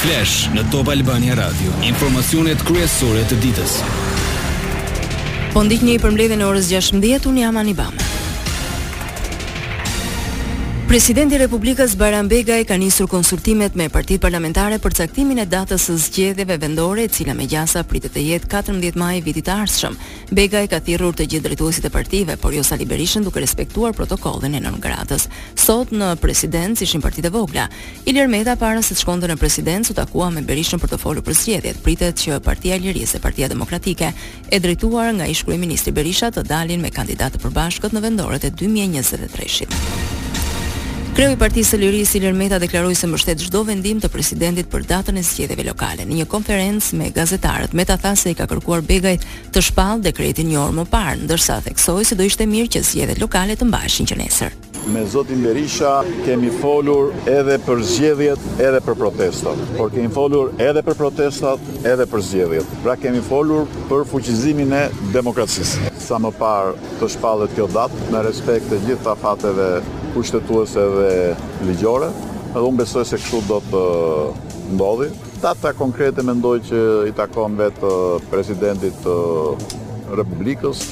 Flash në Top Albania Radio, informacionet kryesore të ditës. Po ndiqni përmbledhjen e orës 16:00 unë jam Anibam. Presidenti i Republikës Bajram Begaj ka nisur konsultimet me partitë parlamentare për caktimin e datës së zgjedhjeve vendore, e cila me gjasa pritet të jetë 14 maj i vitit të ardhshëm. Begaj ka thirrur të gjithë drejtuesit e partive, por jo Sali Berishën duke respektuar protokollin e non gratës. Sot në presidencë ishin partitë e vogla. Ilir Meta para se të shkonte në Presidencë u takua me Berishën për të folur për zgjedhjet. Pritet që Partia e Lirisë dhe Partia Demokratike, e drejtuar nga ish-kryeministri Berisha, të dalin me kandidatë të përbashkët në vendoret e dy mijë e njëzet e treshit. Kreu i Partisë së Lirisë, Ilir Meta deklaroi se mbështet çdo vendim të presidentit për datën e zgjedhjeve lokale. Në një konferencë me gazetarët, Meta tha se i ka kërkuar Begajt të shpallë dekretin një orë më parë, ndërsa theksoi se do ishte mirë që zgjedhjet lokale të mbaheshin që nesër. Me zotin Berisha kemi folur edhe për zgjedhjet edhe për protestat, por kemi folur edhe për protestat edhe për zgjedhjet. Pra kemi folur për fuqizimin e demokracisë. Sa më parë të shpallet kjo datë në respekt të gjitha afateve kushtetuese dhe ligjore, edhe unë besoj se kështu do të ndodhi. Data konkrete mendoj që i takon vetë presidentit të Republikës.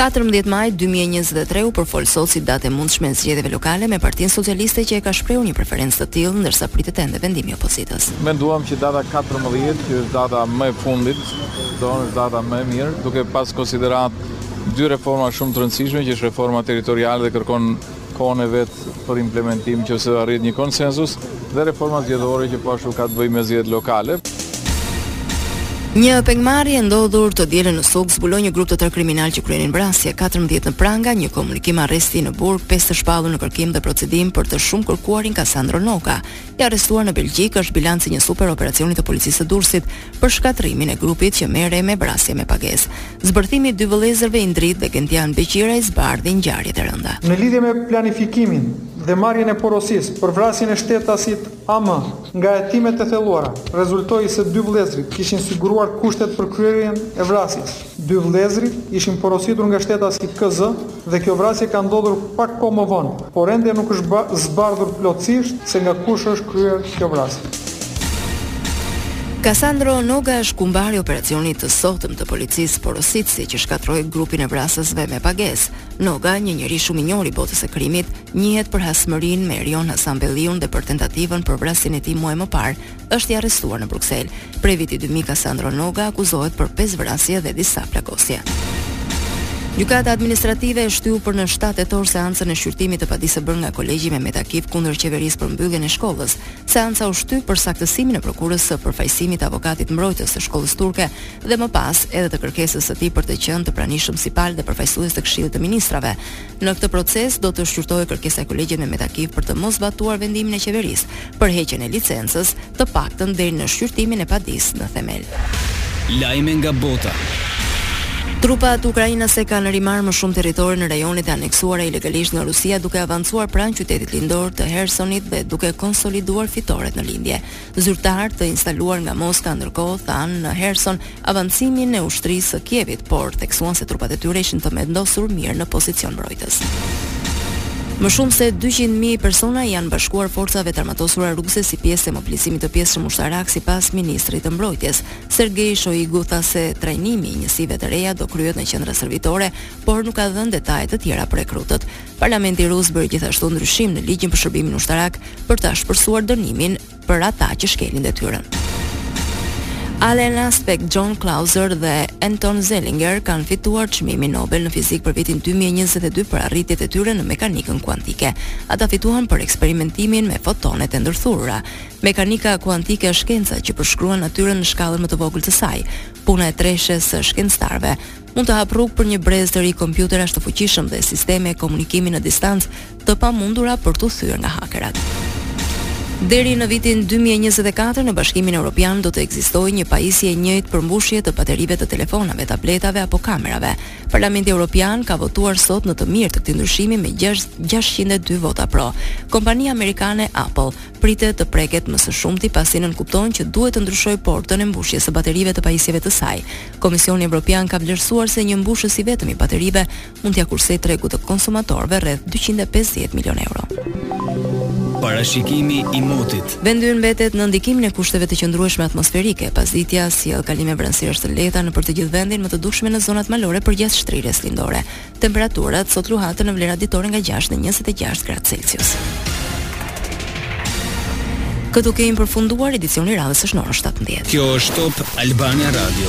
Katërmbëdhjetë maj dy mijë e njëzet e tre u përfol sot si datë e mundshme e zgjedhjeve lokale me Partinë Socialiste që e ka shprehur një preferencë të tillë, ndërsa pritet ende vendimi i opozitës. Menduam që data katërmbëdhjetë, që është data më e fundit, do të jetë data më e mirë, duke pas konsideratë dy reforma shumë të rëndësishme, që është reforma territoriale dhe kërkon kohën e vet për implementim në qoftë se arrihet një konsensus dhe reforma zgjedhore që po ashtu ka të bëjë me zgjedhjet lokale. Një pengmarrje e ndodhur të dielën në Sukth zbuloi një grup të tërë kriminal që kryenin vrasje, 14 në pranga, një komunikim arresti në burg, pesë të shpallur në kërkim dhe procedim për të shumëkërkuarin Kasandro Noga, I arrestuar në Belgjikë është bilanci i një super operacioni të policisë së Durrësit për shkatërrimin e grupit që merrej me vrasje me pagesë. Zbërthimi i dy vëllezërve Indrit dhe Gentian Beqiraj zbardhi ngjarjet e rënda. Në lidhje me planifikimin dhe marrjen e porosisë për vrasjen e shtetasit AM, nga hetimet e thelluara rezultoi se dy vëllezërit kishin siguruar kushtet për kryerjen e vrasjes. Dy vëllezërit ishin porositur nga shtetasi KZ dhe kjo vrasje ka ndodhur pak kohë më vonë, por ende nuk është zbardhur plotësisht se nga kush është kryer kjo vrasje. Kasandro Noga është kumbari i operacionit të sotëm të policisë porositësi që shkatërroi grupin e vrasësve me pagesë. Noga, një njeri shumë i njohur i botës së krimit, njihet për hasmërinë me Erion Hasanbelliun dhe për tentativën për vrasjen e tij muaj më parë, është i arrestuar në Bruksel. Prej vitit 2000 Kasandro Noga akuzohet për pesë vrasje dhe disa plagosje. Gjykata administrative e shtyu për në 7 tetor seancën e shqyrtimit të padisë bërë nga kolegji Mehmet Akif kundër qeverisë për mbylljen e shkollës. Seanca u shty për saktësimin e prokurës së përfaqësimit të avokatit mbrojtës së shkollës turke dhe më pas edhe të kërkesës së tij për të qenë të pranishëm si palë dhe përfaqësues të Këshillit të Ministrave. Në këtë proces do të shqyrtohej kërkesa e kolegjit Mehmet Akif për të mos zbatuar vendimin e qeverisë për heqjen e licencës, të paktën deri në shqyrtimin e padisë në themel. Lajme nga bota. Trupat ukrainase kanë rimarrë më shumë territore në rajonet e aneksuara ilegalisht nga Rusia, duke avancuar pranë qytetit lindor të Hersonit dhe duke konsoliduar fitoret në lindje. Zyrtarë të instaluar nga Moska ndërkohë thanë në Herson avancimin e ushtrisë së Kievit, por theksuan se trupat e tyre ishin të vendosur mirë në pozicion mbrojtës. Më shumë se 200.000 persona i janë bashkuar forcave të armatosura ruse si pjesë e mobilizimit të pjesshëm ushtarak sipas ministrit të Mbrojtjes. Sergei Shoigu tha se trajnimi i njësive të reja do kryhet në qendra stërvitore, por nuk ka dhënë detaje të tjera për rekrutët. Parlamenti rus bëri gjithashtu ndryshim në ligjin për shërbimin ushtarak për t'ashpërsuar dënimin për ata që shkelin detyrën. Alain Aspect, John Clauser dhe Anton Zeilinger kanë fituar çmimin Nobel në fizikë për vitin 2022 për arritjet e tyre në mekanikën kuantike. Ata fituan për eksperimentimin me fotonet e ndërthurura. Mekanika kuantike është shkenca që përshkruan natyrën në shkallën më të vogël të saj. Puna e treshes së shkencëtarëve mund të hapë rrugë për një brez të ri kompjuterash të fuqishëm dhe sisteme komunikimi në distancë të pamundura për t'u thyer nga hakerat. Deri në vitin 2024 në Bashkimin Evropian do të ekzistojë një pajisje e njëjtë për mbushje të baterive të telefonave, tabletave apo kamerave. Parlamenti Evropian ka votuar sot në të mirë të këtij ndryshimi me 602 vota pro. Kompania amerikane Apple pritet të preket më së shumti pasi nënkupton që duhet të ndryshojë portën e mbushjes së baterive të pajisjeve të saj. Komisioni Evropian ka vlerësuar se një mbushës i vetëm i baterive mund t'ia kursejë tregut të konsumatorëve rreth 250 milionë euro. Parashikimi i motit. Vendi ynë mbetet në ndikimin e kushteve të qëndrueshme atmosferike. Pasditja sjell kalime vranësirësh të lehta nëpër të gjithë vendin, më të dukshme në zonat malore përgjatë shtrirjes lindore. Temperaturat sot luhaten në vlera ditore nga 6 në 26 gradë Celsius. Këtu kemi përfunduar edicioni i radhës shënon orën 17. Kjo është Top Albania Radio.